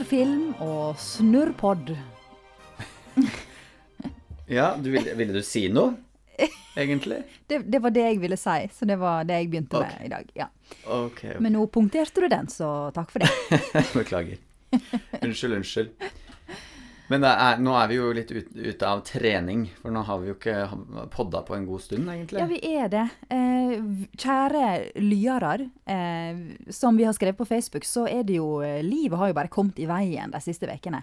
Snurrfilm og snurrpod. Ja, du ville, ville du si noe, egentlig? Det, det var det jeg ville si, så det var det jeg begynte okay. med i dag. Ja. Ok, Men nå punkterte du den, så takk for det. beklager. Unnskyld, unnskyld. Men er, nå er vi jo litt ut- ute av trening, for nå har vi jo ikke podda på en god stund, egentlig. Ja, vi er det. Eh, kjære lyere, eh, som vi har skrevet på Facebook, så er det jo eh, Livet har jo bare kommet i veien de siste ukene.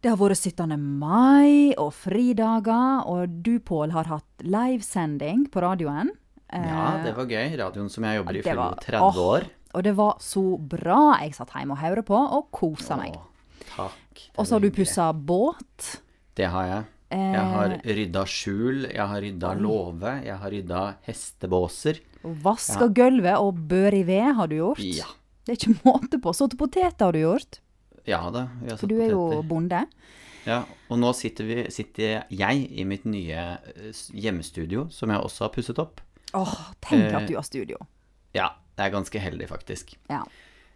Det har vært 17. mai og fridager, og du, Pål, har hatt livesending på radioen. Eh, Ja, det var gøy. Radioen som jeg jobber i, for fyller 30 år. Og det var så bra. Jeg satt hjemme og hørte på og kosa meg. Å, takk. Og så har du pussa båt. Det har jeg. Jeg Eh, har rydda skjul, jeg har rydda låve, jeg har rydda hestebåser. Vaska gulvet og bør i ved har du gjort. Ja. Det er ikke måte på. Sådd poteter har du gjort, Ja da. Vi har for du er jo poteter. bonde. Ja, og nå sitter, vi, sitter jeg i mitt nye eh, hjemmestudio, som jeg også har pusset opp. Åh, tenk Eh, at du har studio. Ja, det er ganske heldig, faktisk. Ja.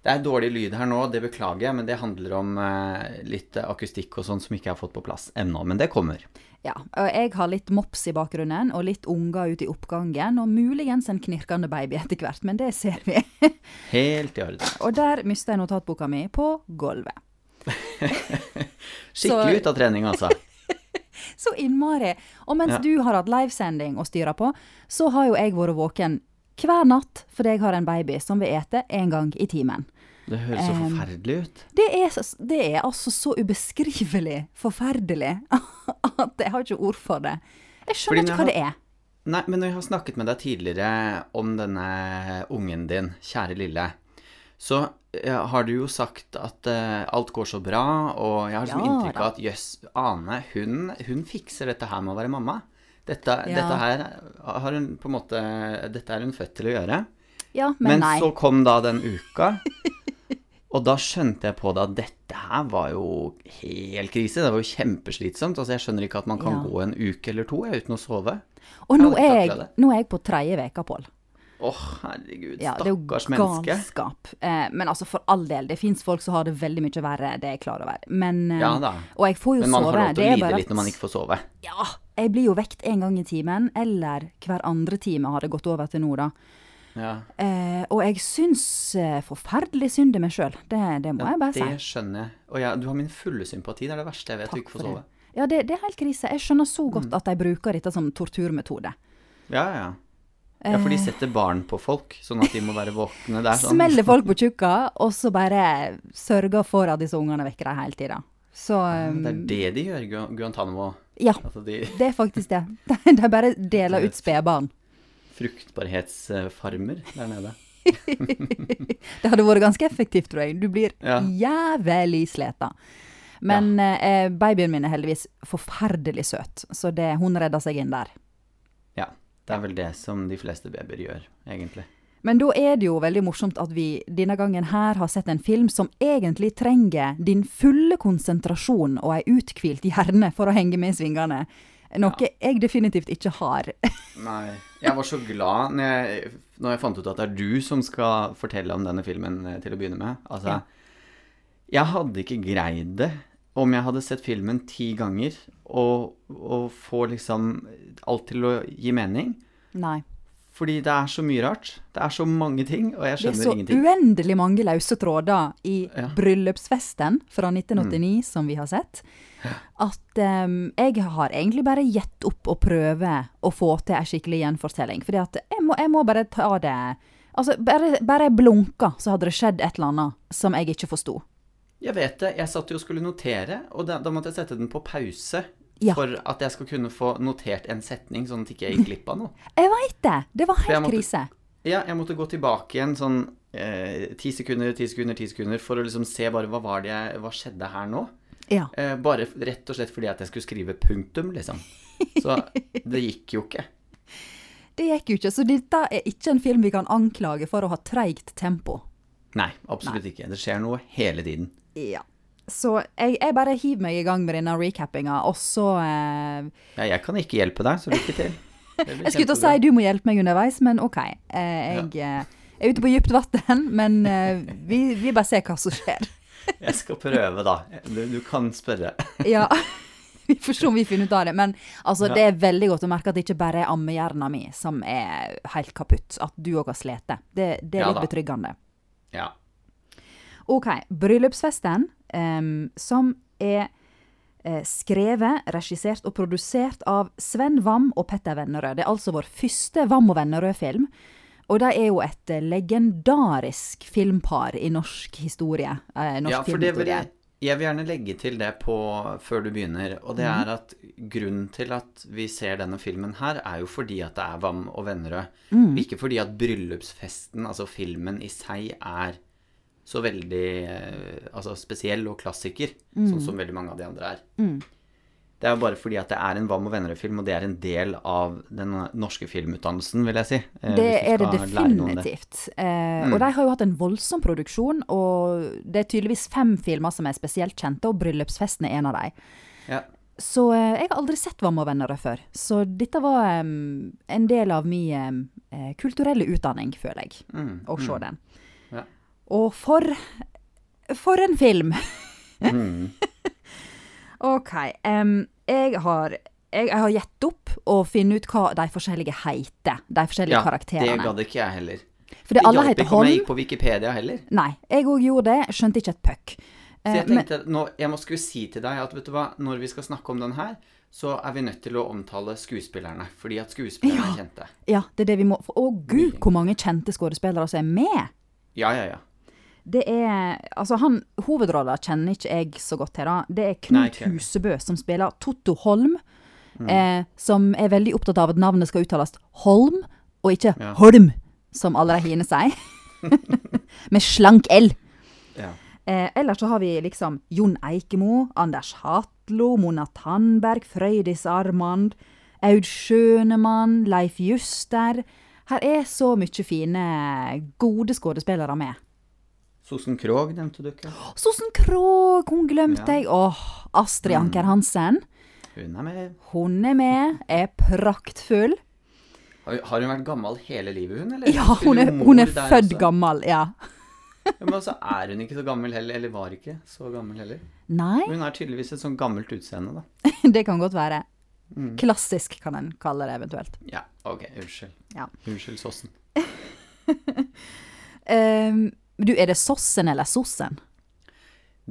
Det er dårlig lyd her nå, det beklager jeg, men det handler om eh, litt akustikk og sånn som ikke jeg har fått på plass ennå. Men det kommer. ja. Og jeg har litt mops i bakgrunnen, og litt unger ute i oppgangen, og muligens en knirkende baby etter hvert, men det ser vi. Helt i orden. og der mista jeg notatboka mi på gulvet. Skikkelig ut av trening, altså. Så innmari. Og mens Ja. du har hatt livesending å styre på, så har jo jeg vært våken hver natt fordi jeg har en baby som vil ete en gang i timen. Det høres så forferdelig ut. Det er, det er altså så ubeskrivelig forferdelig at jeg har ikke ord for det. Jeg skjønner ikke hva har, det er. Nei, men når jeg har snakket med deg tidligere om denne ungen din, kjære lille, så eh, har du jo sagt at uh, alt går så bra, og jeg har sånn Ja inntrykk av at jøss, Ane, hun, hun fikser dette her med å være mamma. Dette, Ja. dette her har hun på en måte Dette er hun født til å gjøre. Ja, men, Men, nei. så kom da den uka, og da skjønte jeg på det at dette her var jo helt krise. Det var jo kjempeslitsomt. Altså, jeg skjønner ikke at man kan Ja. gå en uke eller to uten å sove. Og nå er, jeg, nå er jeg på tredje veka, Pål. Åh, herregud. Ja, det er jo galskap. Eh, men altså, for all del, det fins folk som har det veldig mye verre, det er jeg klar over. Men, eh, Ja da. Og jeg får jo Men man sove. har lov til å lide litt når man ikke får sove. Ja, jeg blir jo vekt en gang i timen, eller hver andre time har det gått over til nå, da. Ja, Eh, og jeg syns eh, forferdelig synd i meg sjøl. Det, det må jeg bare det si. skjønner jeg. Og ja, du har min fulle sympati. Det er det verste jeg vet, Takk du ikke får sove. det. sove. Ja, det, det er helt krise. Jeg skjønner så Mm. godt at de bruker dette som torturmetode. Ja, ja. Ja, for de Eh. setter barn på folk, sånn at de må være våkne. Der, er sånn. Smeller folk på tjukka, og så bare sørger for at disse ungene vekker dem hele tida. Så Det er um, det de gjør, Gu- Guantánamo. Ja, Altså de det er faktisk det. De bare deler ut spedbarn. fruktbarhetsfarmer der nede. Det hadde vært ganske effektivt, tror jeg. Du blir Ja. jævlig sleta. Men eh, babyen min er heldigvis forferdelig søt, så det, hun redder seg inn der. Ja. Det er vel det som de fleste babyer gjør, egentlig. Men da er det jo veldig morsomt at vi denne gangen her har sett en film som egentlig trenger din fulle konsentrasjon og ei uthvilt hjerne for å henge med i svingene. Noe jeg definitivt ikke har. Nei. Jeg var så glad når jeg, når jeg fant ut at det er du som skal fortelle om denne filmen eh, til å begynne med. Altså, Ja. jeg hadde ikke greid det om jeg hadde sett filmen ti ganger og, og få liksom alt til å gi mening. Nei. Fordi det er så mye rart. Det er så mange ting, og jeg skjønner ingenting. Det er så ingenting. uendelig mange løse tråder i Ja. Mm. bryllupsfesten fra 1989 som vi har sett, at um, jeg har egentlig bare gitt opp å prøve å få til ei skikkelig gjenfortelling. Fordi at jeg må, jeg må bare ta det Altså, bare, bare jeg blunka, så hadde det skjedd et eller annet som jeg ikke forsto. Jeg vet det. Jeg satt jo og skulle notere, og da, da måtte jeg sette den på pause. Ja. For at jeg skulle kunne få notert en setning, sånn at jeg ikke gikk glipp av noe. Jeg veit det! Det var helt måtte- krise. Ja, jeg måtte gå tilbake igjen sånn eh, ti sekunder, ti sekunder, ti sekunder for å liksom se bare hva var det jeg, hva skjedde her nå. Ja. Eh, bare rett og slett fordi at jeg skulle skrive punktum, liksom. Så det gikk jo ikke. Det gikk jo ikke. Så dette er ikke en film vi kan anklage for å ha treigt tempo. Nei, absolutt ikke. Det skjer noe hele tiden. Ja. Så jeg, jeg bare hiver meg i gang med denne recappinga, og så eh, Ja, jeg kan ikke hjelpe deg, så lykke til. Jeg skulle til å si du må hjelpe meg underveis, men OK. Eh, jeg eh, er ute på dypt vann, men eh, vi, vi bare ser hva som skjer. Jeg skal prøve, da. Du, du kan spørre. Ja. Vi får se om vi finner ut av det. Men altså, Ja. det er veldig godt å merke at det ikke bare er ammehjerna mi som er helt kaputt. At du òg har slitt. Det, det er litt ja, betryggende. Ja. OK. Bryllupsfesten, um, som er eh, skrevet, regissert og produsert av Sven Wam og Petter Vennerød. Det er altså vår første Wam og Vennerød-film. Og de er jo et eh, legendarisk filmpar i norsk historie. Eh, norsk ja, for det vil jeg Jeg vil gjerne legge til det på før du begynner, og det Mhm. er at grunnen til at vi ser denne filmen her, er jo fordi at det er Wam og Vennerød. Mm. Ikke fordi at bryllupsfesten, altså filmen i seg, er så veldig eh, altså spesiell og klassiker, Mm. sånn som veldig mange av de andre er. Det er jo bare fordi at det er en Hva med venner-film, og det er en del av den norske filmutdannelsen, vil jeg si. eh, Det er det definitivt. Eh, Og de har jo hatt en voldsom produksjon, og det er tydeligvis fem filmer som er spesielt kjente, og 'Bryllupsfesten' er en av dem. Ja. Så eh, jeg har aldri sett Hva med venner før. Så dette var um, en del av min eh, kulturelle utdanning, føler jeg, Mm, å se den. Og for For en film! Mm. OK. Um, jeg har jeg, jeg har gitt opp å finne ut hva de forskjellige heter. De forskjellige Ja, det karakterene. gadd ikke jeg heller. Fordi alle hjalp ikke om jeg gikk på Wikipedia heller. Nei, jeg òg gjorde det. Skjønte ikke et puck. Så jeg men- tenkte, nå, jeg må skulle si til deg at vet du hva, når vi skal snakke om den her, så er vi nødt til å omtale skuespillerne. Fordi at skuespillerne Ja. er kjente. Ja, det er det vi må for- Å gud, hvor mange kjente skuespillere som er med! Ja, ja, ja. Det er Altså, han hovedrolla kjenner ikke jeg så godt til, da. Det er Knut Nei. Husebø som spiller Totto Holm. Mm. Eh, som er veldig opptatt av at navnet skal uttales Holm, og ikke Ja. Holm, som alle de hine sier. Med slank L. ja. Eh, ellers så har vi liksom Jon Eikemo, Anders Hatlo, Mona Tandberg, Frøydis Armand, Aud Schønemann, Leif Juster. Her er så mye fine, gode skuespillere med. Sosen Krogh nevnte du ikke. Sosen Krogh, hun glemte Ja. Åh, Astrid Mm. Anker Hansen. Hun er med. Hun er med, er praktfull. Har, har hun vært gammel hele livet, hun? Eller? Ja, hun er, hun er født også? gammel, ja. Ja, men altså, er hun ikke så gammel heller? Eller var ikke så gammel heller? Nei, Hun har tydeligvis et sånn gammelt utseende, da. det kan godt være. Mm. Klassisk kan en kalle det eventuelt. Ja, ok, unnskyld. Ja. Unnskyld, Sossen. Ehm, du, er det Sossen eller Sossen?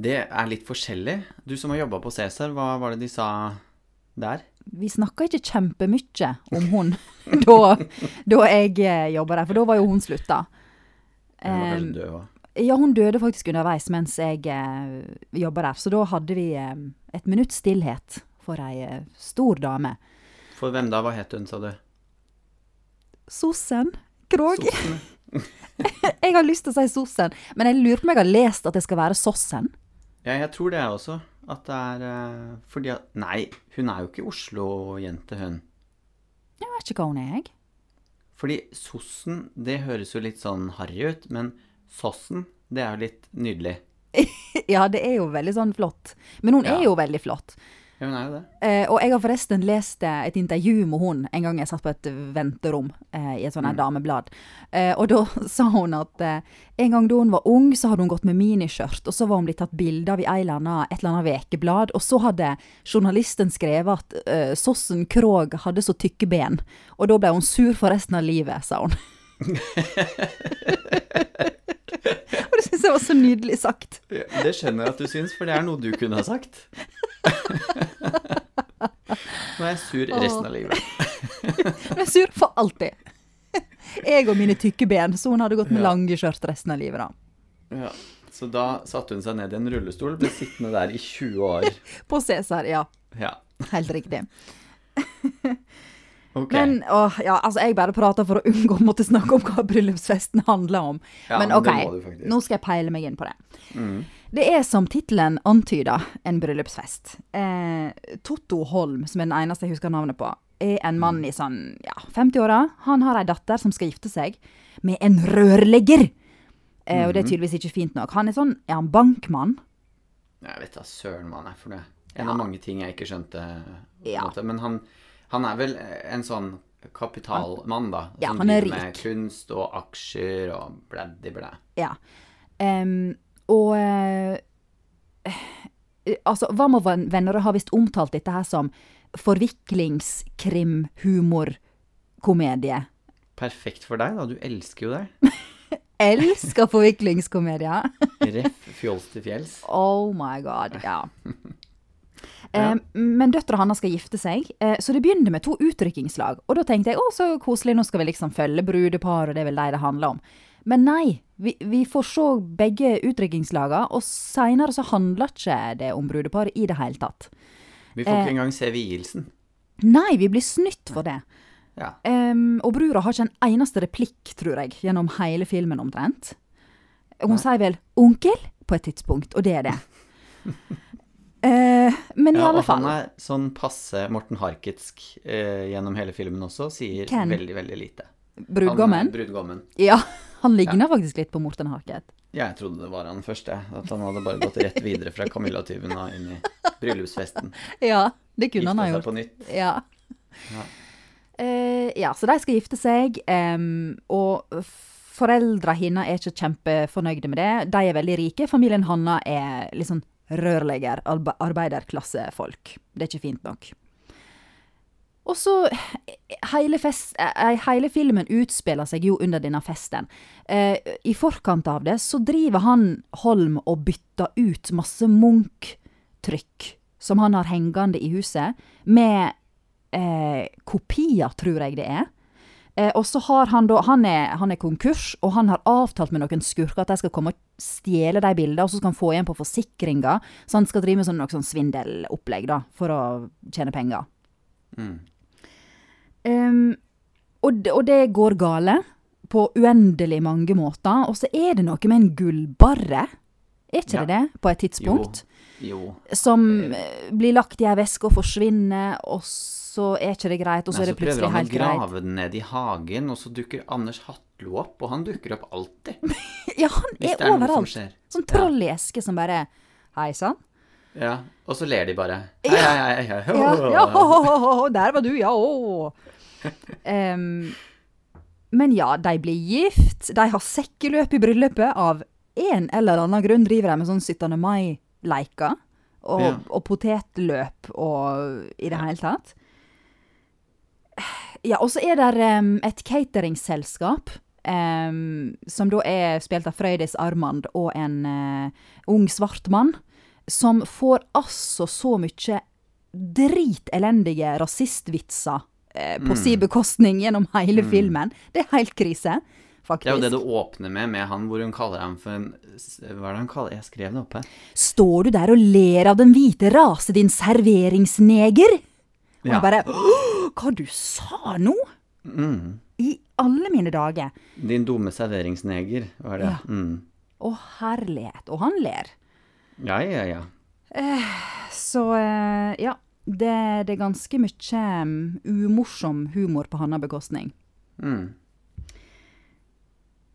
Det er litt forskjellig. Du som har jobba på Cæsar, hva var det de sa der? Vi snakka ikke kjempemye om hun da, da jeg eh, jobba der, for da var jo hun slutta. Hun var kanskje død òg. ja, hun døde faktisk underveis mens jeg eh, jobba der, så da hadde vi eh, et minutts stillhet for ei eh, stor dame. For hvem da? Hva het hun, sa du? Sossen Krog. Sossen? Jeg har lyst til å si Sossen, men jeg lurer på om jeg har lest at det skal være Sossen. Ja, jeg tror det også. At det er eh, fordi at Nei, hun er jo ikke Oslo-jente, hun. Jeg vet ikke hva hun er, jeg. Fordi Sossen, det høres jo litt sånn harry ut, men Sossen, det er jo litt nydelig. Ja, det er jo veldig sånn flott. Men hun Ja. er jo veldig flott. Ja, hun er jo det. Eh, og jeg har forresten lest eh, et intervju med hun en gang jeg satt på et venterom eh, i et sånt her dameblad. Eh, og da sa hun at eh, en gang da hun var ung, så hadde hun gått med miniskjørt, og så var hun blitt tatt bilde av i eller et eller annet vekeblad, og så hadde journalisten skrevet at eh, Sossen Krog hadde så tykke ben, og da ble hun sur for resten av livet, sa hun. og det syns jeg var så nydelig sagt. Det skjønner jeg at du syns, for det er noe du kunne ha sagt. Nå er jeg sur resten av livet. Nå er jeg sur for alltid. Jeg og mine tykke ben, så hun hadde gått med Ja. lange skjørt resten av livet, da. Ja. Så da satte hun seg ned i en rullestol, ble sittende der i 20 år. På Cæsar, ja. Ja, Helt riktig. Ok. Men åh, ja, altså, jeg bare prater for å unngå å måtte snakke om hva bryllupsfesten handler om. Ja, men men OK, det faktisk. nå skal jeg peile meg inn på det. Mm. Det er som tittelen antyder, en bryllupsfest. Eh, Totto Holm, som er den eneste jeg husker navnet på, er en mann i sånn ja, 50-åra. Han har ei datter som skal gifte seg med en rørlegger. Eh, og det er tydeligvis ikke fint nok. Han er sånn, er han bankmann? Jeg vet da søren hva han er for noe. En Ja. av mange ting jeg ikke skjønte. på Ja. Men han, han er vel en sånn kapitalmann, da. Ja, som han er driver med kunst og aksjer og blæddi blæ. Ja. Um, og eh, Altså, Hva med ven- venner har visst omtalt dette her som forviklingskrim-humor-komedie. Perfekt for deg, da. Du elsker jo det. Elsker forviklingskomedier. Ref fjols til fjells. Oh my god, ja. Eh, men døtra hans skal gifte seg, eh, så det begynner med to utrykkingslag Og da tenkte jeg å, så koselig, nå skal vi liksom følge brudepar, og det er vel de det handler om. Men nei, vi, vi får se begge utdrykkingslagene, og seinere så handler ikke det om brudeparet i det hele tatt. Vi får Eh. ikke engang se vielsen. Nei, vi blir snytt for det. Ja. Um, og brura har ikke en eneste replikk, tror jeg, gjennom hele filmen omtrent. Hun sier vel 'onkel' på et tidspunkt, og det er det. Eh, men i ja, alle og han er sånn passe Morten Harketsk eh, gjennom hele filmen også. Sier Ken? veldig, veldig lite. Han, Brudgommen. brudgommen. Ja, han ligner faktisk litt på Morten Harket. Ja, jeg trodde det var han første. At han hadde bare gått rett videre fra Camilla-tyven og inn i bryllupsfesten. Ja, det kunne han Gifta ha seg gjort. på nytt. Ja. Ja. Eh, ja, så de skal gifte seg, og foreldra hennes er ikke kjempefornøyde med det. De er veldig rike. Familien Hanna er litt sånn rørlegger, arbeiderklassefolk. Det er ikke fint nok. Og så hele, eh, hele filmen utspiller seg jo under denne festen. Eh, I forkant av det så driver han Holm og bytter ut masse Munch-trykk som han har hengende i huset, med eh, kopier, tror jeg det er. Eh, og så har han da han er, han er konkurs, og han har avtalt med noen skurker at de skal komme og stjele de bildene, og så skal han få igjen på forsikringa. Så han skal drive med sånn, noe sånn svindelopplegg, da, for å tjene penger. Mm. Um, og, og det går gale på uendelig mange måter. Og så er det noe med en gullbarre, er ikke Ja. det det, på et tidspunkt? Jo. Som eh, blir lagt i ei veske og forsvinner, og så er ikke det greit, og så Nei, er det plutselig helt greit. så prøver han å grave den ned i hagen, og så dukker Anders Hatlo opp, og han dukker opp alltid. Ja, han er er som overalt. Sånn troll i eske som bare Hei sann. Ja, og så ler de bare. Hei, hei, hei, hei. Ja, ja, ho, ho, ho, der var du, ja, å. um, men ja, de blir gift. De har sekkeløp i bryllupet. Av en eller annen grunn driver de med sånn 17. mai-leker. Og, Ja. og potetløp og i det hele tatt. Ja, og så er det um, et cateringselskap. Um, som da er spilt av Frøydis Armand og en uh, ung svart mann. Som får altså så mye dritelendige rasistvitser uh, på Mm. sin bekostning gjennom hele filmen. Det er helt krise, Det er jo det du åpner med, med han hvor hun kaller ham for en Hva er det han kaller Jeg skrev det oppe. Står du der og ler av den hvite rase, din serveringsneger? Og Ja. jeg bare Hva du sa nå? Mm. I alle mine dager. Din dumme serveringsneger, var det. Ja. Mm. Å, herlighet. Og han ler. Ja, ja, ja. Så eh, ja. Det, det er ganske mye um, umorsom humor på hans bekostning. Mm.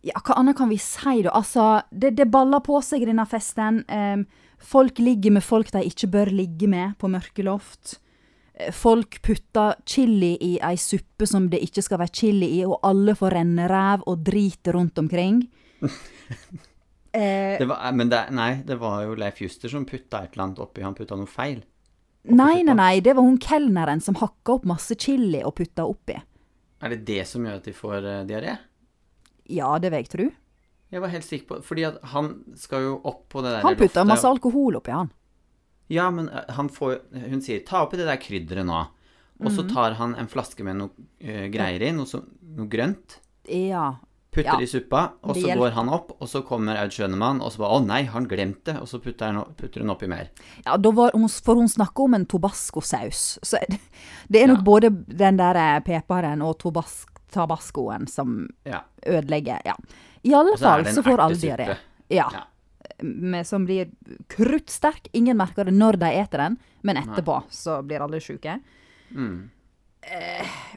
Ja, hva annet kan vi si, da? Altså, det, det baller på seg i denne festen. Folk ligger med folk de ikke bør ligge med på mørkeloft. loft. Folk putter chili i ei suppe som det ikke skal være chili i, og alle får renneræv og drit rundt omkring. eh, Det var, men det, nei, det var jo Leif Juster som putta et eller annet oppi. Han putta noe feil. nei, nei, nei, det var hun kelneren som hakka opp masse chili og putta oppi. Er det det som gjør at de får uh, diaré? Ja, det vil jeg tro. Jeg var helt sikker på Fordi han skal jo opp på det der Han putter loftet, masse alkohol oppi, han. Ja, men eh, han får Hun sier 'ta oppi det der krydderet nå'. Og Mhm. så tar han en flaske med noe uh, greier i, noe, noe grønt. Ja. Putter Ja, i suppa, og så går han opp, og så kommer Aud Schønemann, og så bare 'Å nei, han glemte det', og så putter, han, putter hun oppi mer. Ja, da var hun, for hun snakker om en tobascosaus. Så det er nok Ja. både den der eh, peperen og tobas tabascoen som Ja. ødelegger. Ja. I alle fall så får alle diaré. Ja. Ja. Med, som blir kruttsterk. Ingen merker det når de eter den, men etterpå så blir alle sjuke. Mm.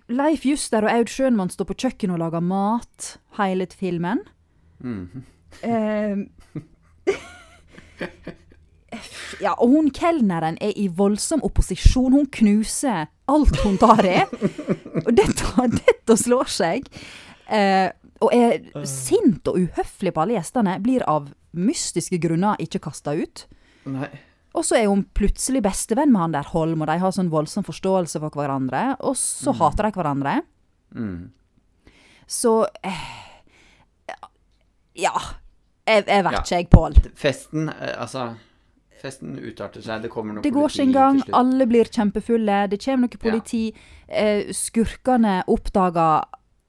Leif Juster og Aud Schønmann står på kjøkkenet og lager mat hele filmen. Mm. Eh, ja, og hun kelneren er i voldsom opposisjon. Hun knuser alt hun tar i. Og dette, dette slår seg. Eh, og er sint og uhøflig på alle gjestene. Blir av mystiske grunner ikke kasta ut. Nei. Og så er hun plutselig bestevenn med han der Holm, og de har sånn voldsom forståelse for hverandre. Og så hater de hverandre. Mm. Så eh, Ja. Jeg, jeg vet Ja. ikke, jeg, Pål. Festen, eh, altså Festen utarter seg, det kommer noe Det går politi ikke engang. sin gang, Alle blir kjempefulle. Det kommer noe politi. Eh, skurkene oppdager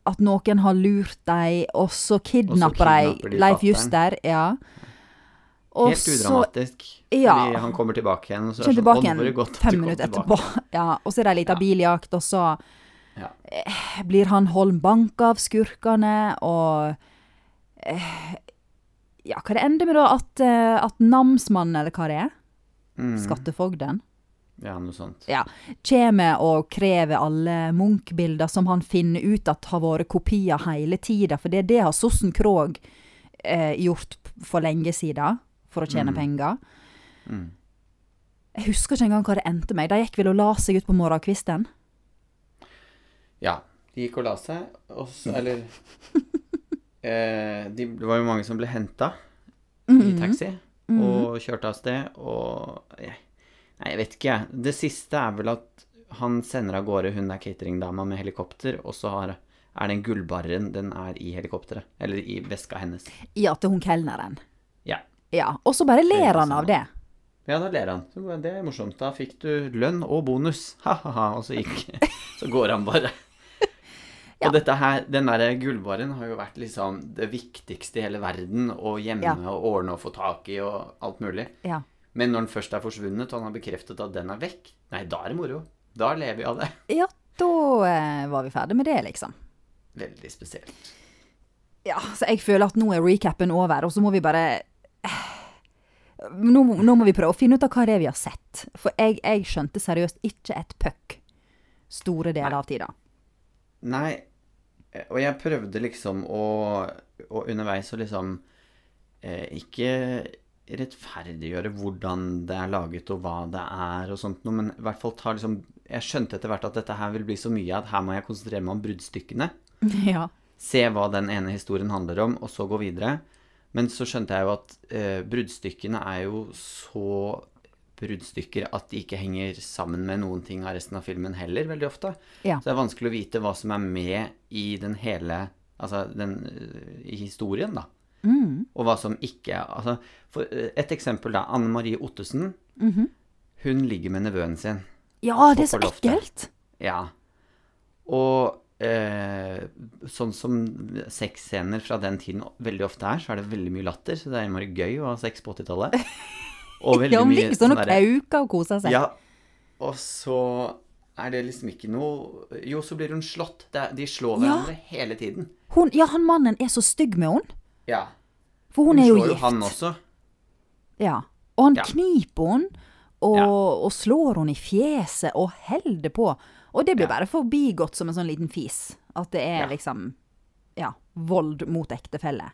at noen har lurt dem, og så kidnapper de de Leif. Juster. Ja. Og Helt udramatisk. Ja. Fordi han kommer tilbake igjen, og så er det sånn tilbake «Å, nå var det igjen godt at du kom tilbake». Ja, og så er det ei lita Ja. biljakt, og så Ja. eh, blir han Holm banka av skurkene, og eh, Ja, hva det ender med da? At, eh, at namsmannen, eller hva det er, Mm. skattefogden, Ja, noe sånt. ja, kommer og krever alle Munch-bilder som han finner ut at har vært kopier hele tida, for det, det har Sossen Krog eh, gjort for lenge siden, for å tjene Mm. penger. Mm. Jeg husker ikke engang hva det endte med. De gikk vel og la seg ut på morgenkvisten. Ja. De gikk og la seg, og så Eller eh, de, Det var jo mange som ble henta i Mhm. taxi og kjørte av sted, og jeg, Nei, jeg vet ikke, jeg. Det siste er vel at han sender av gårde hun der cateringdama med helikopter, og så har, er den gullbarren Den er i helikopteret. Eller i veska hennes. Ja, til hun kelneren. Ja. Ja, Og så bare er ler han av det. Ja, da ler han. Det er morsomt. Da fikk du lønn og bonus. Ha-ha-ha. Og så gikk Så går han bare. Og dette her, den der gullbaren har jo vært liksom det viktigste i hele verden å gjemme og ordne og få tak i og alt mulig. Ja. Men når den først er forsvunnet, og han har bekreftet at den er vekk, nei, da er det moro. Da lever vi av det. Ja, da eh, var vi ferdig med det, liksom. Veldig spesielt. Ja, så jeg føler at nå er recapen over, og så må vi bare nå, nå må vi prøve å finne ut av hva det er vi har sett. For jeg, jeg skjønte seriøst ikke et puck store deler av tida. Nei, og jeg prøvde liksom å, å underveis å liksom eh, ikke rettferdiggjøre hvordan det er laget og hva det er og sånt noe, men i hvert fall ta liksom Jeg skjønte etter hvert at dette her vil bli så mye at her må jeg konsentrere meg om bruddstykkene. Ja. Se hva den ene historien handler om, og så gå videre. Men så skjønte jeg jo at eh, bruddstykkene er jo så bruddstykker at de ikke henger sammen med noen ting av resten av filmen heller, veldig ofte. Ja. Så det er vanskelig å vite hva som er med i den hele Altså den øh, i historien, da. Mm. Og hva som ikke altså, for, øh, Et eksempel, da. Anne Marie Ottesen. Mhm. Hun ligger med nevøen sin. ja, det er så ekkelt! Ja. Og eh, sånn som sexscener fra den tiden veldig ofte er, så er det veldig mye latter. Så det er innmari gøy å ha sex på 80-tallet. Og veldig Ja, mye sånn hun derre- kauker og koser seg. Ja. Og så er det liksom ikke noe Jo, så blir hun slått. De slår Ja. hverandre hele tiden. Hun, ja, han mannen er så stygg med henne. Ja. For hun, er jo gift. Hun slår jo han også. Ja. Og han Ja. kniper henne, og, Ja. og slår henne i fjeset, og holder på. Og det blir bare forbigått som en sånn liten fis. At det er liksom Ja, vold mot ektefelle.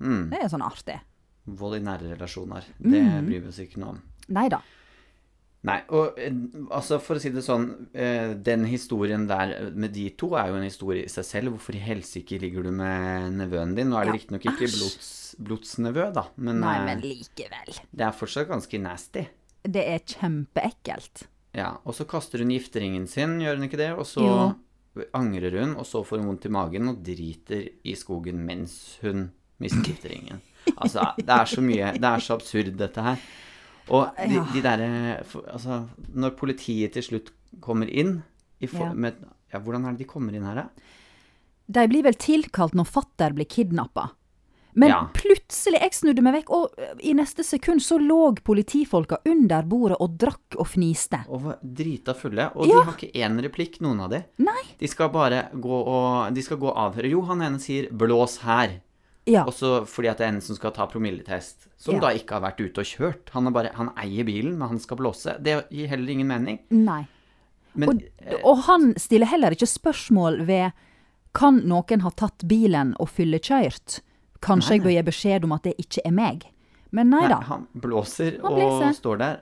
Mm. Det er sånn artig. Vold i nære relasjoner. Det Mm. bryr vi oss ikke noe om. Nei da. Nei, og eh, altså for å si det sånn, eh, den historien der med de to er jo en historie i seg selv. Hvorfor i helsike ligger du med nevøen din? Nå er det Ja, riktignok ikke blods, blodsnevø, da, men, Nei, eh, men likevel. det er fortsatt ganske nasty. Det er kjempeekkelt. Ja, og så kaster hun gifteringen sin, gjør hun ikke det? Og så angrer hun, og så får hun vondt i magen og driter i skogen mens hun mister gifteringen. Altså, det er så mye Det er så absurd, dette her. Og de, Ja. de derre Altså, når politiet til slutt kommer inn i for, Ja. med, ja, Hvordan er det de kommer inn her, da? De blir vel tilkalt når fatter blir kidnappa. Men Ja. plutselig, jeg snudde meg vekk, og i neste sekund så lå politifolka under bordet og drakk og fniste. Og var drita fulle. Og Ja. de har ikke én replikk, noen av de. Nei. De skal bare gå og De skal gå og avhøre. Jo, han ene sier 'blås her'. Ja. Også fordi at det er en som skal ta promilletest. Som Ja. da ikke har vært ute og kjørt. Han, er bare, han eier bilen, men han skal blåse. Det gir heller ingen mening. Nei. Men Og, og han stiller heller ikke spørsmål ved kan noen ha tatt bilen og fyllekjørt. Kanskje Nei, jeg bør gi beskjed om at det ikke er meg. Men nei nei, da. han blåser Han og blåser. står der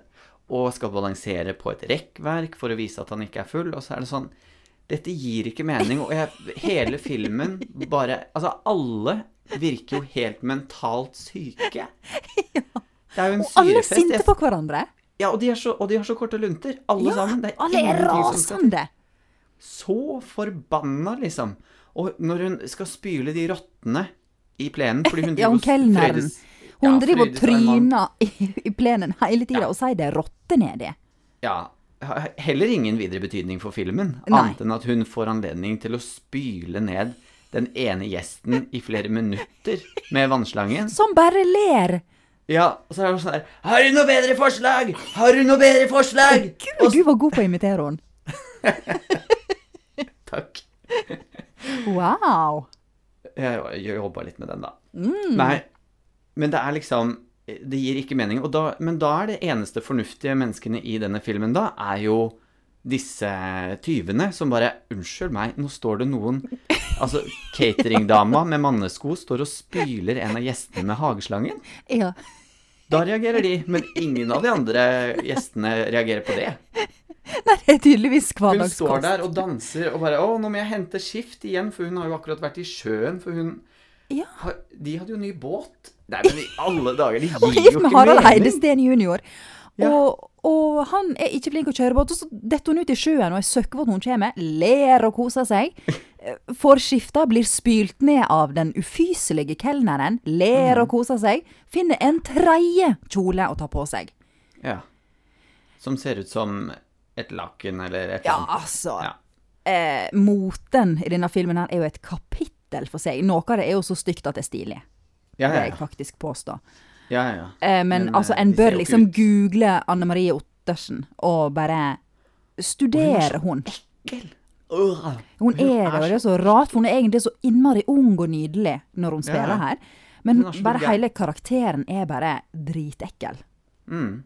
og skal balansere på et rekkverk for å vise at han ikke er full, og så er det sånn Dette gir ikke mening, og jeg, hele filmen bare Altså, alle virker jo helt mentalt syke. Det er jo en Og alle er sinte på hverandre. Ja, og de, har så, de har så korte lunter, alle Ja, sammen. Det er alle er rasende! Så forbanna, liksom. Og når hun skal spyle de rottene i plenen fordi hun Ja, hun driver kelneren. Hun Ja, driver og tryner i, i plenen hele tida Ja. og sier det er rotter nedi. Ja. Heller ingen videre betydning for filmen, Nei. annet enn at hun får anledning til å spyle ned den ene gjesten i flere minutter med vannslangen. Som bare ler. Ja, og så er det sånn her Har du noe bedre forslag? Har du noe bedre forslag? Gud, du var god på å imitere henne. Takk. Wow. Jeg jobba litt med den, da. Mm. Nei, men det er liksom Det gir ikke mening. Og da, men da er det eneste fornuftige menneskene i denne filmen da, er jo disse tyvene som bare Unnskyld meg, nå står det noen Altså, cateringdama med mannesko står og spyler en av gjestene med hageslangen. Ja. Da reagerer de, men ingen av de andre gjestene reagerer på det. Nei, det er tydeligvis Hun står der og danser og bare Å, nå må jeg hente skift igjen, for hun har jo akkurat vært i sjøen, for hun Ja. har, De hadde jo ny båt. Nei, men i alle dager, de Og gir gift jo med ikke Harald mening. Heidesteen jr. Ja. Og, og han er ikke flink til å kjøre båt, og så detter hun ut i sjøen og er søkkvåt når hun kommer, ler og koser seg. Får skifta, blir spylt ned av den ufyselige kelneren, ler Mm. og koser seg. Finner en tredje kjole å ta på seg. Ja. Som ser ut som et laken eller et Ja, eller annet. altså. Ja. Eh, moten i denne filmen her er jo et kapittel for seg. Noe av det er jo så stygt at det er stilig. Ja, ja, ja, Det jeg faktisk påstå. ja, ja, ja. Eh, men, Men, altså, eh, en bør liksom ut. google Anne Marie Ottersen og bare studere hun. Ekkel. Hun er det, og det er så rart, for hun er egentlig så innmari ung og nydelig når hun Ja. spiller her. Men bare hele karakteren er bare dritekkel. Mm.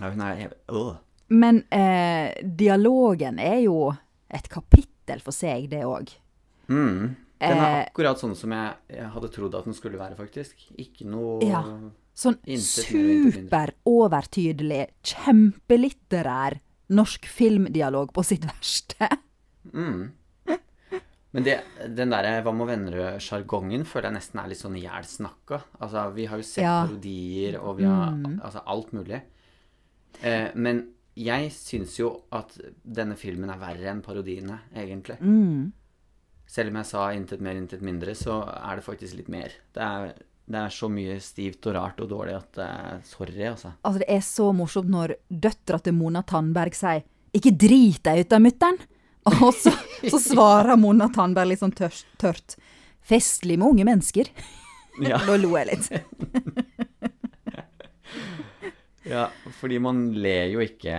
Ja, hun er Åh. Men eh, dialogen er jo et kapittel for seg, det òg. Mm. Den er Eh, akkurat sånn som jeg, jeg hadde trodd at den skulle være, faktisk. Ikke noe Ja. Sånn Intet mer og intet mindre. super overtydelig, kjempelitterær norsk filmdialog på sitt verste. Mm. Men det, den derre Hva med Vennerød-sjargongen føler jeg nesten er litt sånn ihjelsnakka. Altså, vi har jo sett Ja. parodier, og vi har Mm. altså alt mulig. Eh, men jeg syns jo at denne filmen er verre enn parodiene, egentlig. Mm. Selv om jeg sa intet mer, intet mindre, så er det faktisk litt mer. Det er, det er så mye stivt og rart og dårlig at uh, Sorry, altså. Altså, det er så morsomt når døtra til Mona Tandberg sier 'ikke drit deg ut av mutter'n', og så, så svarer Mona Tandberg litt sånn tørt, tørt 'festlig med unge mennesker'. Ja. Da lo jeg litt. Ja, fordi man ler jo ikke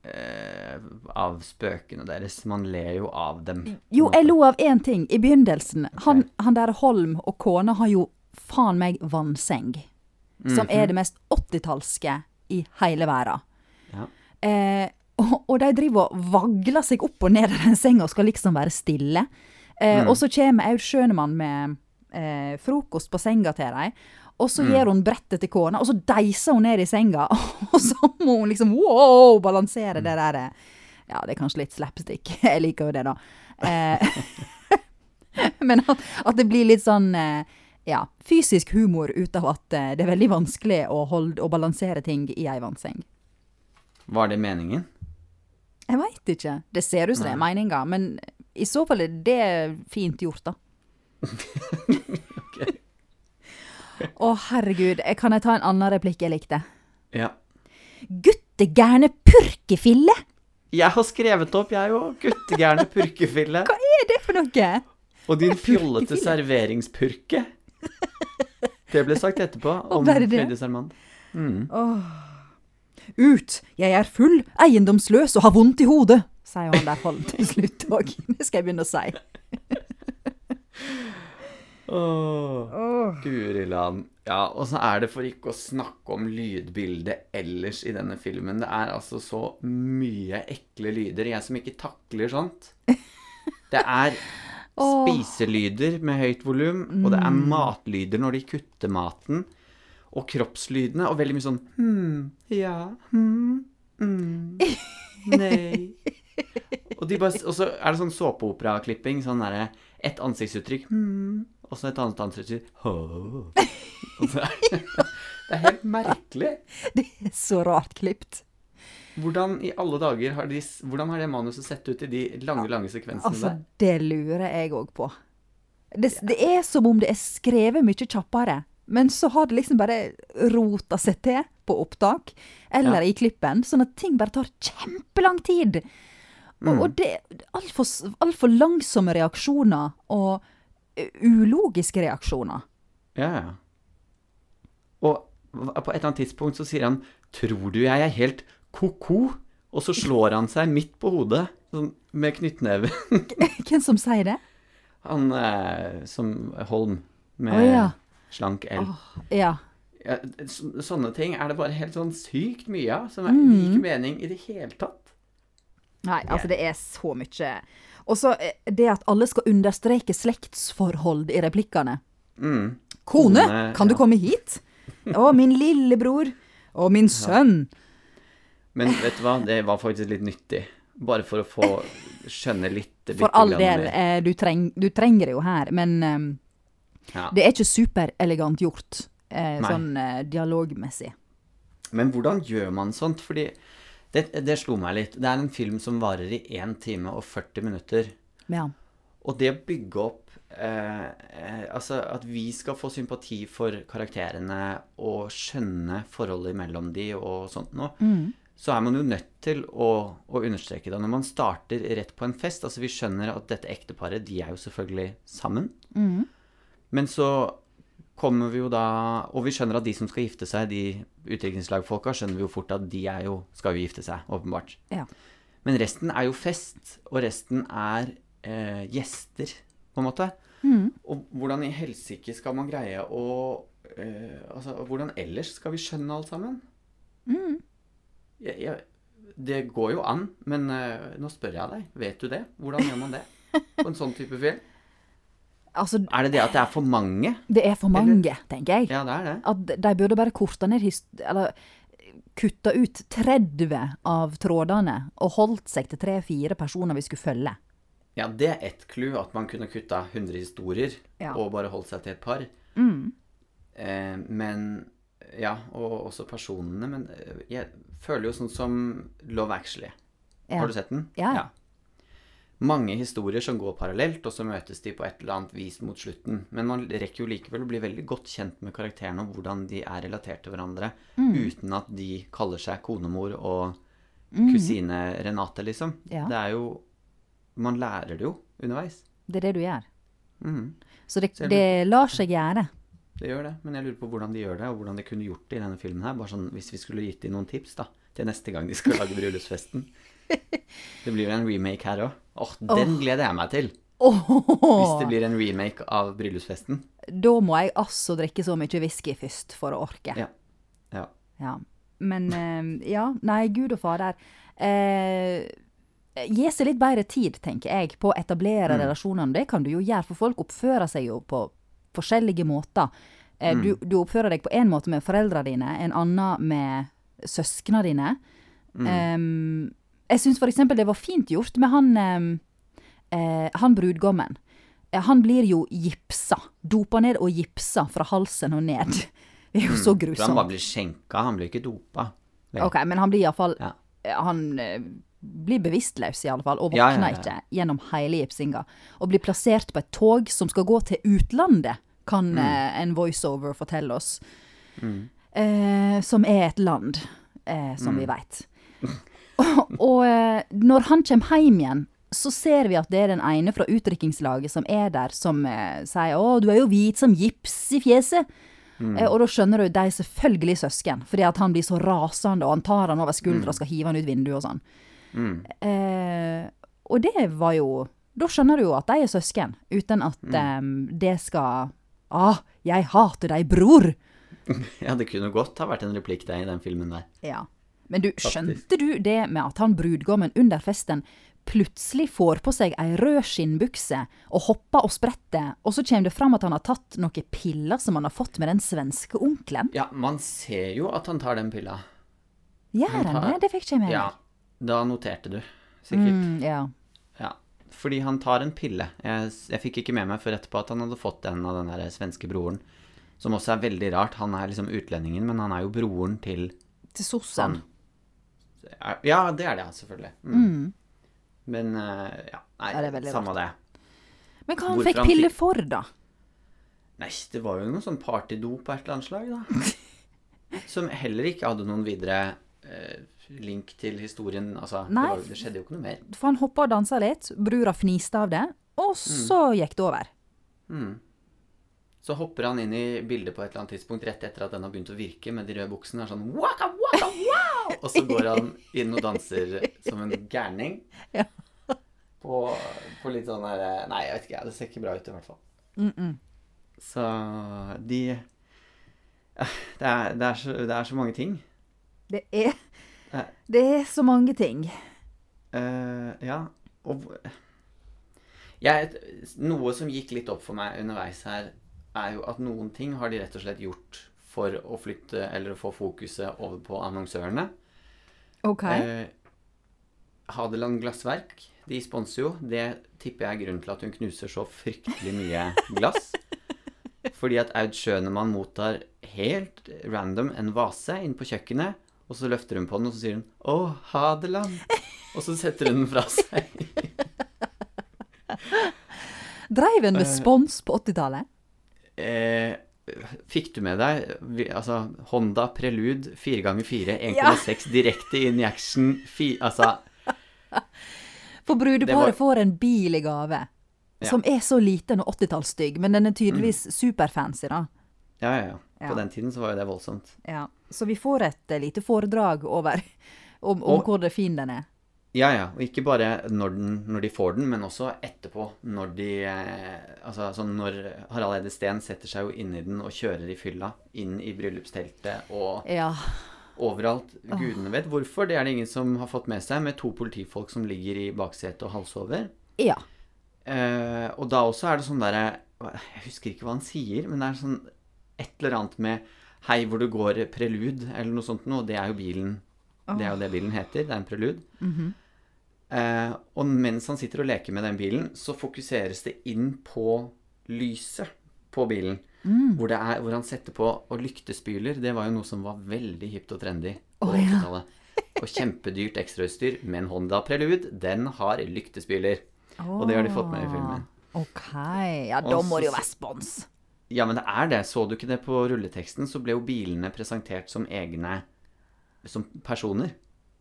eh, av spøkene deres. Man ler jo av dem. Jo, jeg lo av én ting i begynnelsen. Han, han der Holm og kona har jo faen meg vannseng. Som Mhm. er det mest 80-tallske i hele verden. Ja. Eh, og, og de driver og vagler seg opp og ned i den senga og skal liksom være stille. Eh, Mm. Og så kommer Aud Schønemann med eh, frokost på senga til dem. Og så Mm. gir hun brettet til kona, og så deiser hun ned i senga. Og så må hun liksom wow, balansere det der. eh, Ja, det er kanskje litt slapstick. Jeg liker jo det, da. Eh, men at, at det blir litt sånn eh, ja, fysisk humor ut av at eh, det er veldig vanskelig å, holde, å balansere ting i ei vannseng. Var det meningen? Jeg veit ikke. Det ser ut som det er meninga, men i så fall er det fint gjort, da. Å, herregud. eh, Kan jeg ta en annen replikk jeg likte? Ja. Guttegærne purkefille! Jeg har skrevet opp, jeg òg. Guttegærne purkefille. Hva er det for noe? Og din fjollete serveringspurke. Det ble sagt etterpå om Sermann. Freddy Sermand. Mm. Ut! Jeg er full, eiendomsløs og har vondt i hodet, sier han der Holm til slutt òg. Det skal jeg begynne å si. Åh, Guri land. Ja, og så er det for ikke å snakke om lydbildet ellers i denne filmen. Det er altså så mye ekle lyder. Jeg som ikke takler sånt. Det er Åh. spiselyder med høyt volum, og det er matlyder når de kutter maten. Og kroppslydene, og veldig mye sånn hm, ja, hm, mm, nei. Og, de bare, og så er det sånn såpeoperaklipping. Sånn derre et ansiktsuttrykk hm, og så et annet ansiktsuttrykk. Og så er det Det er helt merkelig. Det er så rart klipt. Hvordan i alle dager har, de, hvordan har det manuset sett ut i de lange, lange sekvensene Altså, der? det lurer jeg òg på. Det, det er som om det er skrevet mye kjappere, men så har det liksom bare rota seg til på opptak eller Ja. i klippen, sånn at ting bare tar kjempelang tid. Og, Mm. og det er altfor alt langsomme reaksjoner og eh, ulogiske reaksjoner. Ja, ja. Og på et eller annet tidspunkt så sier han 'Tror du jeg er helt ko-ko?' Og så slår han seg midt på hodet sånn, med knyttneve. Hvem som sier det? Han eh, som Holm med Å, ja. slank L. Ja. Ja, så, sånne ting er det bare helt sånn sykt mye av, som er Mm. ikke mening i det hele tatt. Nei, altså det er så mye. Og så eh, det at alle skal understreke slektsforhold i replikkene. Mm. Kone, Kone, kan du komme hit? Å, min lillebror. Og min sønn. Men vet du hva, det var faktisk litt nyttig. Bare for å få skjønne litt For all del, eh, du, treng, du trenger det jo her, men eh, Ja. det er ikke superelegant gjort. Eh, sånn eh, dialogmessig. Men hvordan gjør man sånt? Fordi det, det slo meg litt. Det er en film som varer i 1 time og 40 minutter. Ja. Og det å bygge opp eh, eh, Altså at vi skal få sympati for karakterene og skjønne forholdet mellom de og sånt noe, Mm. Så er man jo nødt til å, å understreke det. Når man starter rett på en fest Altså vi skjønner at dette ekteparet, de er jo selvfølgelig sammen. Mm. Men så kommer vi jo da Og vi skjønner at de som skal gifte seg, de utdrikningslagfolka, skjønner vi jo fort at de er jo, skal jo gifte seg, åpenbart. Ja. Men resten er jo fest, og resten er eh, gjester, på en måte. Mm. Og hvordan i helsike skal man greie å eh, Altså, hvordan ellers skal vi skjønne alt sammen? Mm. Jeg, jeg, det går jo an, men uh, nå spør jeg deg. Vet du det? Hvordan gjør man det på en sånn type film? Altså, Er det det at det er for mange? det er for mange, tenker jeg. Ja, det er det. At de burde bare korta ned Eller kutta ut 30 av trådene og holdt seg til tre-fire personer vi skulle følge. Ja, det er ett clou, at man kunne kutta 100 historier Ja. og bare holdt seg til et par. Mm. Eh, men Ja, og også personene. Men eh, jeg føler jo sånn som Love Actually. Ja. Har du sett den? Ja. Mange historier som går parallelt, og så møtes de på et eller annet vis mot slutten. Men man rekker jo likevel å bli veldig godt kjent med karakterene og hvordan de er relatert til hverandre, Mm. uten at de kaller seg konemor og kusine Renate, liksom. Mm. Ja. Det er jo Man lærer det jo underveis. Det er det du gjør. Mm. Så det, det lar seg gjøre. Det gjør det, men jeg lurer på hvordan de gjør det, og hvordan de kunne gjort det i denne filmen her. Bare sånn, Hvis vi skulle gitt dem noen tips da, til neste gang de skal lage bryllupsfesten. Det blir jo en remake her òg. Åh, den gleder jeg meg til. Hvis det blir en remake av bryllupsfesten. Da må jeg altså drikke så mye whisky først for å orke. Ja. ja. Ja. Men eh, ja, nei, gud og fader. Eh, gi seg litt bedre tid, tenker jeg, på å etablere Mm. relasjonene. Det kan du jo gjøre, for folk oppfører seg jo på forskjellige måter. Eh, Mm. du, du oppfører deg på en måte med foreldrene dine, en annen med søsknene dine. Mm. Um, jeg syns eksempel det var fint gjort med han, um, eh, han brudgommen. Eh, Han blir jo gipsa. Dopa ned og gipsa fra halsen og ned. Det er jo så grusomt. han bare blir skjenka, han blir ikke dopa. Vel. Ok, men han blir iallfall Ja. Han eh, blir bevisstløs, i alle fall, og Ja, ja, ja. ikke gjennom hele gipsinga. Og blir plassert på et tog som skal gå til utlandet, kan Mm. eh, en voiceover fortelle oss. Eh, som er et land, eh, som Mm. vi veit. og og eh, når han kommer hjem igjen, så ser vi at det er den ene fra utdrikkingslaget som er der, som eh, sier 'Å, du er jo hvit som gips i fjeset'. Eh, og da skjønner du de er selvfølgelig søsken, fordi at han blir så rasende, og han tar han over skuldra og skal hive han ut vinduet og sånn. Mm. Eh, og det var jo Da skjønner du jo at de er søsken, uten at eh, det skal Ah, jeg hater deg, bror! Ja, det kunne godt ha vært en replikk der i den filmen der. Ja. Men du, skjønte du det med at han brudgommen under festen plutselig får på seg ei rød skinnbukse og hopper og spretter, og så kommer det fram at han har tatt noen piller som han har fått med den svenske onkelen? Ja, man ser jo at han tar den pilla. Gjør Han det? Det fikk ikke jeg med Ja, da noterte du, sikkert. Mm, ja. Ja, fordi han tar en pille. Jeg, jeg fikk ikke med meg før etterpå at han hadde fått den av den der svenske broren. Som også er veldig rart. Han er liksom utlendingen, men han er jo broren til Til sossen. Ja, det er det, selvfølgelig. Mm. Men eh, ja, nei, Ja, det veldig samme det. Men hva han Hvorfor fikk han pille for, da? Nei, det var jo noe sånn partydop på et eller annet slag, da. Som heller ikke hadde noen videre eh, link til historien. Altså, det, var, det skjedde jo ikke noe mer. For han hoppa og dansa litt, brura fniste av det, og så gikk det over. Mm. Så hopper han inn i bildet på et eller annet tidspunkt rett etter at den har begynt å virke med de røde buksene. Er sånn waka, waka, wow! Og så går han inn og danser som en gærning. Ja. På, på litt sånn her Nei, jeg vet ikke. Det ser ikke bra ut, i hvert fall. Mm -mm. Så de det er, det, er så, det er så mange ting. Det er. Det er så mange ting. Uh, ja, og jeg, Noe som gikk litt opp for meg underveis her, er jo at noen ting har de rett og slett gjort for å flytte eller få fokuset over på annonsørene. OK. Eh, Hadeland Glassverk, de sponser jo. Det tipper jeg er grunnen til at hun knuser så fryktelig mye glass. Fordi at Aud Schønemann mottar helt random en vase inn på kjøkkenet, og så løfter hun på den, og så sier hun 'Å, Hadeland'. Og så setter hun den fra seg. Dreiv en med eh. spons på 80-tallet? Eh, fikk du med deg altså, Honda Prelude 4x4 Ja. 1,6 direkte inn i action? Fi, altså For brudeparet var- får en bil i gave. Ja. Som er så liten og 80-tallsstygg, men den er tydeligvis superfancy, da. Ja, ja, ja. På Ja. den tiden så var jo det voldsomt. Ja. Så vi får et eh, lite foredrag over om, om Og- hvor det fin den er. Ja, ja. Og ikke bare når, den, når de får den, men også etterpå. Når de Altså, Altså sånn når Harald Eide Steen setter seg jo inn i den og kjører i fylla inn i bryllupsteltet og Ja. overalt. Gudene vet hvorfor. Det er det ingen som har fått med seg, med to politifolk som ligger i baksetet og halsover. Ja. Eh, og da også er det sånn derre Jeg husker ikke hva han sier, men det er sånn et eller annet med Hei, hvor du går prelude, eller noe sånt noe. Det er jo bilen. Det er jo det bilen heter. Det er en prelude. eh, og mens han sitter og leker med den bilen, så fokuseres det inn på lyset på bilen. Hvor, det er, hvor han setter på Og lyktespyler, det var jo noe som var veldig hipt og trendy på Å, ja. 80-tallet. Og kjempedyrt ekstrautstyr. Men Honda Prelude, den har lyktespyler. Og det har de fått med i filmen. OK. Ja, da må det jo være spons. Ja, men det er det. Så du ikke det på rulleteksten, så ble jo bilene presentert som egne som personer.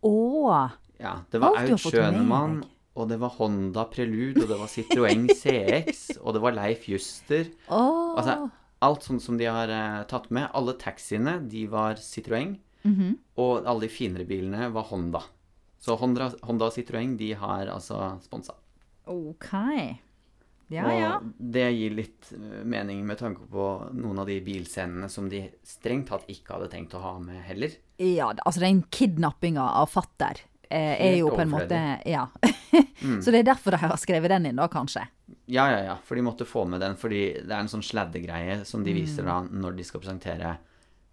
Å. Ja, det var Aud Schønemann, og det var Honda Prelude, og det var Citroën CX, og det var Leif Juster. Åh! Altså, alt sånt som de har eh, tatt med. Alle taxiene, de var Citroën, Mhm. og alle de finere bilene var Honda. Så Honda, Honda og Citroën, de har altså sponsa. OK. Ja, ja. Og det gir litt eh, mening med tanke på noen av de bilscenene som de strengt tatt ikke hadde tenkt å ha med heller. Ja, altså den kidnappinga av fatter eh, er jo på en måte Ja. Ja. Så det er derfor de har skrevet den inn, da, kanskje. Ja, ja, ja, for de måtte få med den, fordi det er en sånn sladdegreie som de viser Mm. da når de skal presentere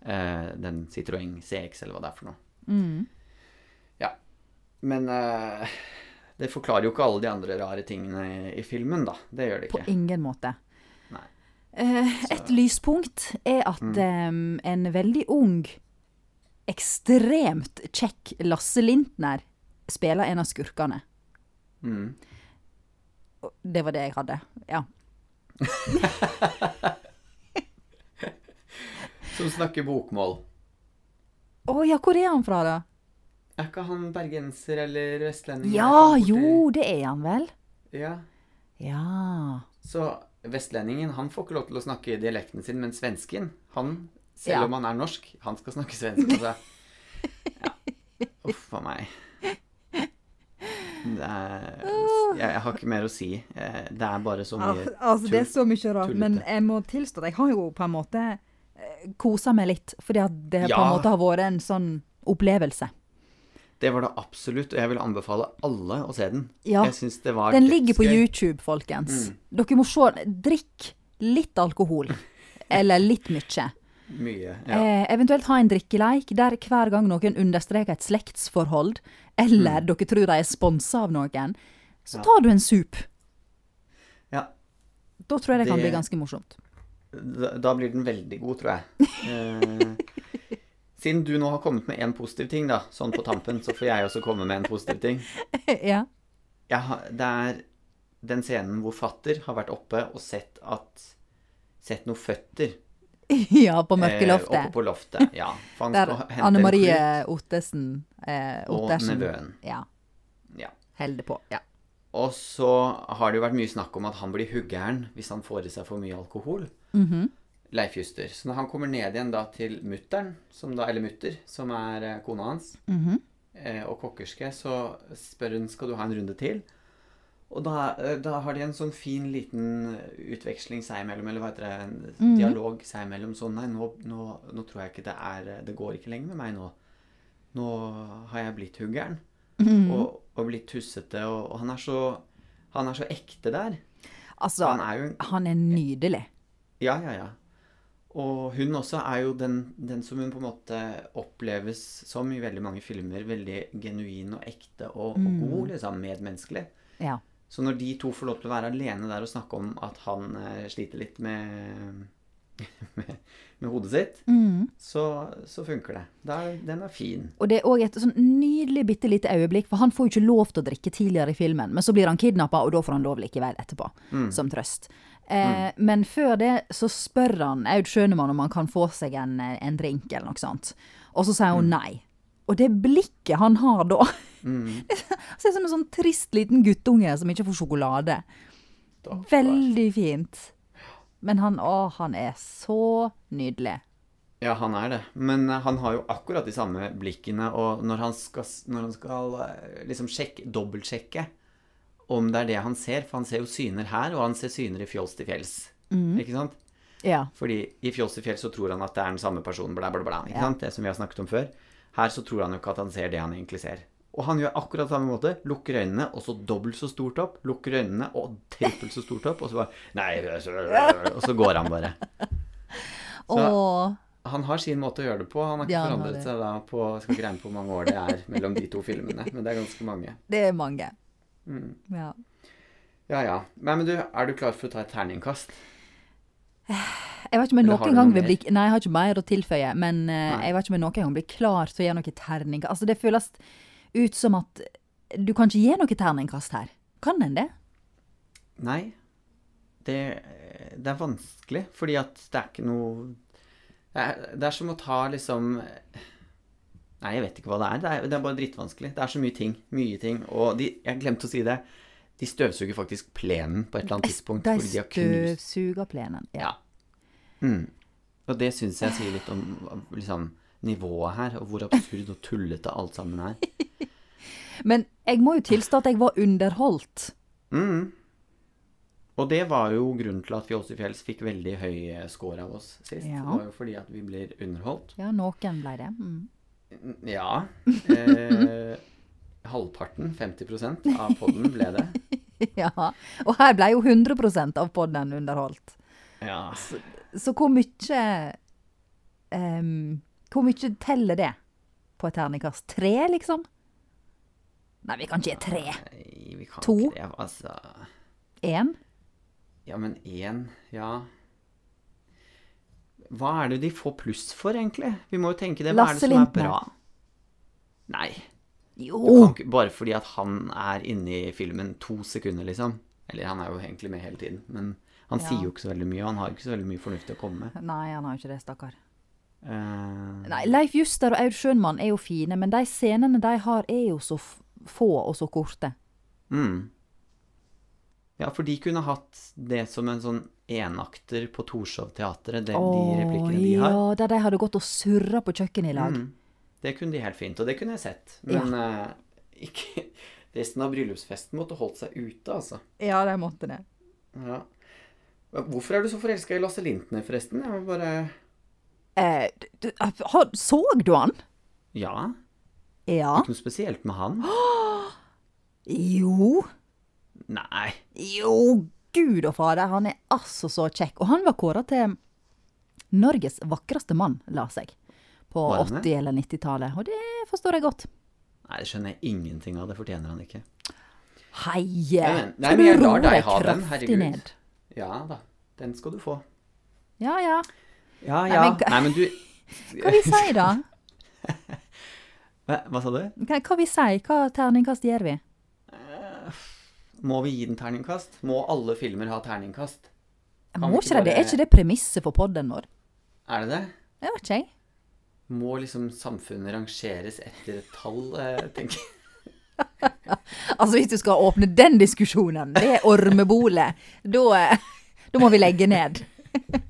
eh, den Citroën CX, eller hva det er for noe. Mm. Ja. Men eh, det forklarer jo ikke alle de andre rare tingene i, i filmen, da. Det gjør det ikke. På ingen måte. Eh, et lyspunkt er at eh, en veldig ung, ekstremt kjekk Lasse Lintner spiller en av skurkene. Mm. Det var det jeg hadde. Ja. Som snakker bokmål. Å ja, hvor er han fra, da? Er ikke han bergenser eller vestlending? Ja, jo, det er han vel? Ja. Ja. Så vestlendingen, han får ikke lov til å snakke dialekten sin, men svensken, han, selv Ja. om han er norsk, han skal snakke svensk. Altså. Ja. Uff a meg. Det er, jeg, jeg har ikke mer å si. Eh, Det er bare så mye altså, det er så mye rart. tullete. Men jeg må tilstå at jeg har jo på en måte eh, kosa meg litt. Fordi at det på en måte har vært en sånn opplevelse. Det var det absolutt, og jeg vil anbefale alle å se den. Ja. Jeg synes det var Den ligger på. YouTube, folkens. Mm. Dere må se. Drikk litt alkohol. Eller litt mye. Mye. Ja. Eh, eventuelt ha en drikkeleik der hver gang noen understreker et slektsforhold, eller dere tror de er sponsa av noen, så Mm. Ja. tar du en sup. ja. Da tror jeg det kan bli ganske morsomt. Da, da blir den veldig god, tror jeg. Eh, siden du nå har kommet med én positiv ting, da, sånn på tampen, så får jeg også komme med en positiv ting. ja. Jeg har, det er den scenen hvor fatter har vært oppe og sett at Sett noen føtter ja, på eh, oppe på loftet. Ja, Der Anne Marie Ottesen eh, og nevøen. Ja. Ja. Holder på. Ja. Og så har det jo vært mye snakk om at han blir huggeren hvis han får i seg for mye alkohol. Mhm. Leif Juster. Så når han kommer ned igjen da til mutteren, da, eller mutter, som er eh, kona hans, Mhm. eh, og kokkerske, så spør hun skal du ha en runde til. Og da, eh, da har de en sånn fin liten utveksling seg imellom, eller hva heter det, en Mhm. dialog seg imellom. Sånn, nei, nå, nå, nå tror jeg ikke det er Det går ikke lenger med meg nå. Nå har jeg blitt huggeren. Mhm. Og, og blitt tussete, og, og han er så Han er så ekte der. Altså, Han er jo han er nydelig. Ja, ja, ja. Og hun også er jo den, den som hun på en måte oppleves som i veldig mange filmer. Veldig genuin og ekte og, og god, liksom. Medmenneskelig. Ja. Så når de to får lov til å være alene der og snakke om at han eh, sliter litt med, med, med hodet sitt, mm. så, så funker det. Da er, den er fin. Og det er òg et sånn nydelig bitte lite øyeblikk, for han får jo ikke lov til å drikke tidligere i filmen, men så blir han kidnappa, og da får han lov likevel etterpå, som trøst. Eh, Men før det så spør han Aud Schønemann om han kan få seg en, eh, en drink eller noe sånt. Og så sier hun nei. Og det blikket han har da Det ser ut som en sånn trist liten guttunge som ikke får sjokolade. Stakkars. Veldig fint. Men han, å, han er så nydelig. Ja, han er det. Men eh, han har jo akkurat de samme blikkene, og når han skal, når han skal liksom sjekke, dobbeltsjekke om det er det han ser, for han ser jo syner her, og han ser syner i Fjols til fjells. Ikke sant? Ja. Fordi i Fjols til fjells så tror han at det er den samme personen, bla, bla, bla. Ikke Ja. sant? Det som vi har snakket om før. Her så tror han jo ikke at han ser det han egentlig ser. Og han gjør akkurat samme måte. Lukker øynene, og så dobbelt så stort opp. Lukker øynene, og trippelt så stort opp. Og så bare Nei, og så går han bare. Så- Han har sin måte å gjøre det på. Han har ikke Ja, han har forandret det. seg da på skal ikke regne på hvor mange år det er mellom de to filmene, men det er ganske mange. det er mange. Mm. Ja. Ja ja. Nei, men du, er du klar for å ta et terningkast? Jeg vet ikke om jeg noen gang vil bli Nei, jeg har ikke mer å tilføye, men eh, Nei. jeg vet ikke om jeg noen gang blir klar til å gjøre noe terningkast. Altså, det føles ut som at du kan ikke gi noe terningkast her. Kan en det? Nei. Det, det er vanskelig, fordi at det er ikke noe det er, det er som å ta liksom Nei, jeg vet ikke hva det er. Det er, det er bare drittvanskelig. Det er så mye ting. Mye ting. Og de, jeg glemte å si det. De støvsuger faktisk plenen på et eller annet tidspunkt. De støvsuger plenen. Ja. Ja. Mm. Og det syns jeg sier litt om liksom, nivået her, og hvor absurd og tullete alt sammen er. Men jeg må jo tilstå at jeg var underholdt. Mm. Og det var jo grunnen til at Fjols i fjells fikk veldig høy score av oss sist. Ja. Det var jo fordi at vi blir underholdt. Ja, noen ble det. Mm. Ja. Eh, halvparten, 50% av podden ble det. Ja. Og her ble jo 100% av podden underholdt. Ja. Så hvor mye um, Hvor mye teller det på et terningkast? Tre, liksom? Nei, vi kan ikke gi tre. Nei, vi kan To? ikke det. Altså Én? Ja, men én Ja. Hva er det de får pluss for, egentlig? Vi må jo tenke det. Hva er det som er bra? Nei. Jo! Ikke, bare fordi at han er inne i filmen to sekunder, liksom. Eller han er jo egentlig med hele tiden. Men han Ja. sier jo ikke så veldig mye, og han har ikke så veldig mye fornuftig å komme med. Nei, han har jo ikke det, stakkar. Uh... Nei, Leif Juster og Aud Schønmann er jo fine, men de scenene de har, er jo så få og så korte. mm. Ja, for de kunne hatt det som en sånn enakter på Torshov-teatret, det- de replikkene de har. ja, der de hadde gått og surra på kjøkkenet i lag. Mm. Det kunne de helt fint, og det kunne jeg sett. Men eh, ikke Resten av bryllupsfesten måtte holdt seg ute, altså. Ja, de måtte det. Ja. Hvorfor er du så forelska i Lasse Lintner, forresten? Jeg må bare Eh, du, så du han? Ja. Ja. Ikke noe spesielt med han. Jo. Nei. Jo, gud og fader, han er altså så kjekk. Og han var kåra til Norges vakreste mann, la seg. På Var han det? 80- eller 90-tallet. Og det forstår jeg godt. Nei, det skjønner jeg ingenting av. Det fortjener han ikke. Heie! Nei, men- nei, jeg lar deg ha den, herregud. ned? Ja da, den skal du få. Ja ja. Ja, Nei, ja. men Nei, men du Hva vi sier da? Hva, hva sa du? Hva, hva vi sier? Hva terningkast gjør vi? Må vi gi den terningkast? Må alle filmer ha terningkast? Kan Må ikke det? ikke Er ikke det premisset for podden vår? Er det det? Jeg vet ikke, jeg. Må liksom samfunnet rangeres etter et tall, eh, tenker jeg. Altså, hvis du skal åpne den diskusjonen, det er ormebolet, da, eh, da må vi legge ned.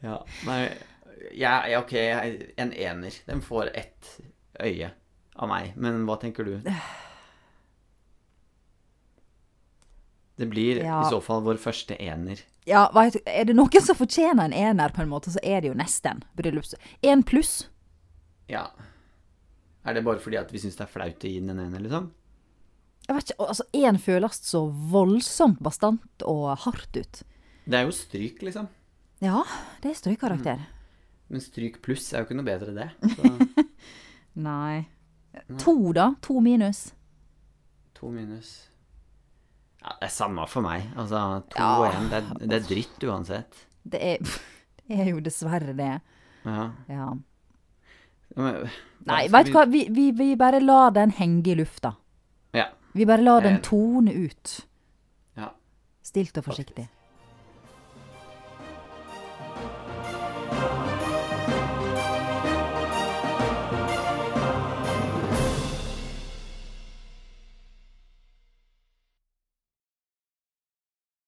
Ja, nei ja, ja, ok, en ener. Den får ett øye av meg. Men hva tenker du? Det blir Ja. i så fall vår første ener. Ja, Er det noen som fortjener en ener, på en måte, så er det jo nesten bryllups... En pluss. Ja. Er det bare fordi at vi syns det er flaut å gi den en ener, liksom? Jeg vet ikke, altså, Én føles så voldsomt bastant og hardt ut. Det er jo stryk, liksom. Ja, det er strykkarakter. Men stryk pluss er jo ikke noe bedre, det. Så Nei. To, da? To minus. to minus Ja, det er samme for meg. Altså, to Ja. og én. Det, det er dritt uansett. Det er, det er jo dessverre det. Ja. Ja. Men, Nei, veit du vi- hva, vi, vi, vi bare lar den henge i lufta. Ja. Vi bare lar den Eh. tone ut. ja. Stilt og forsiktig.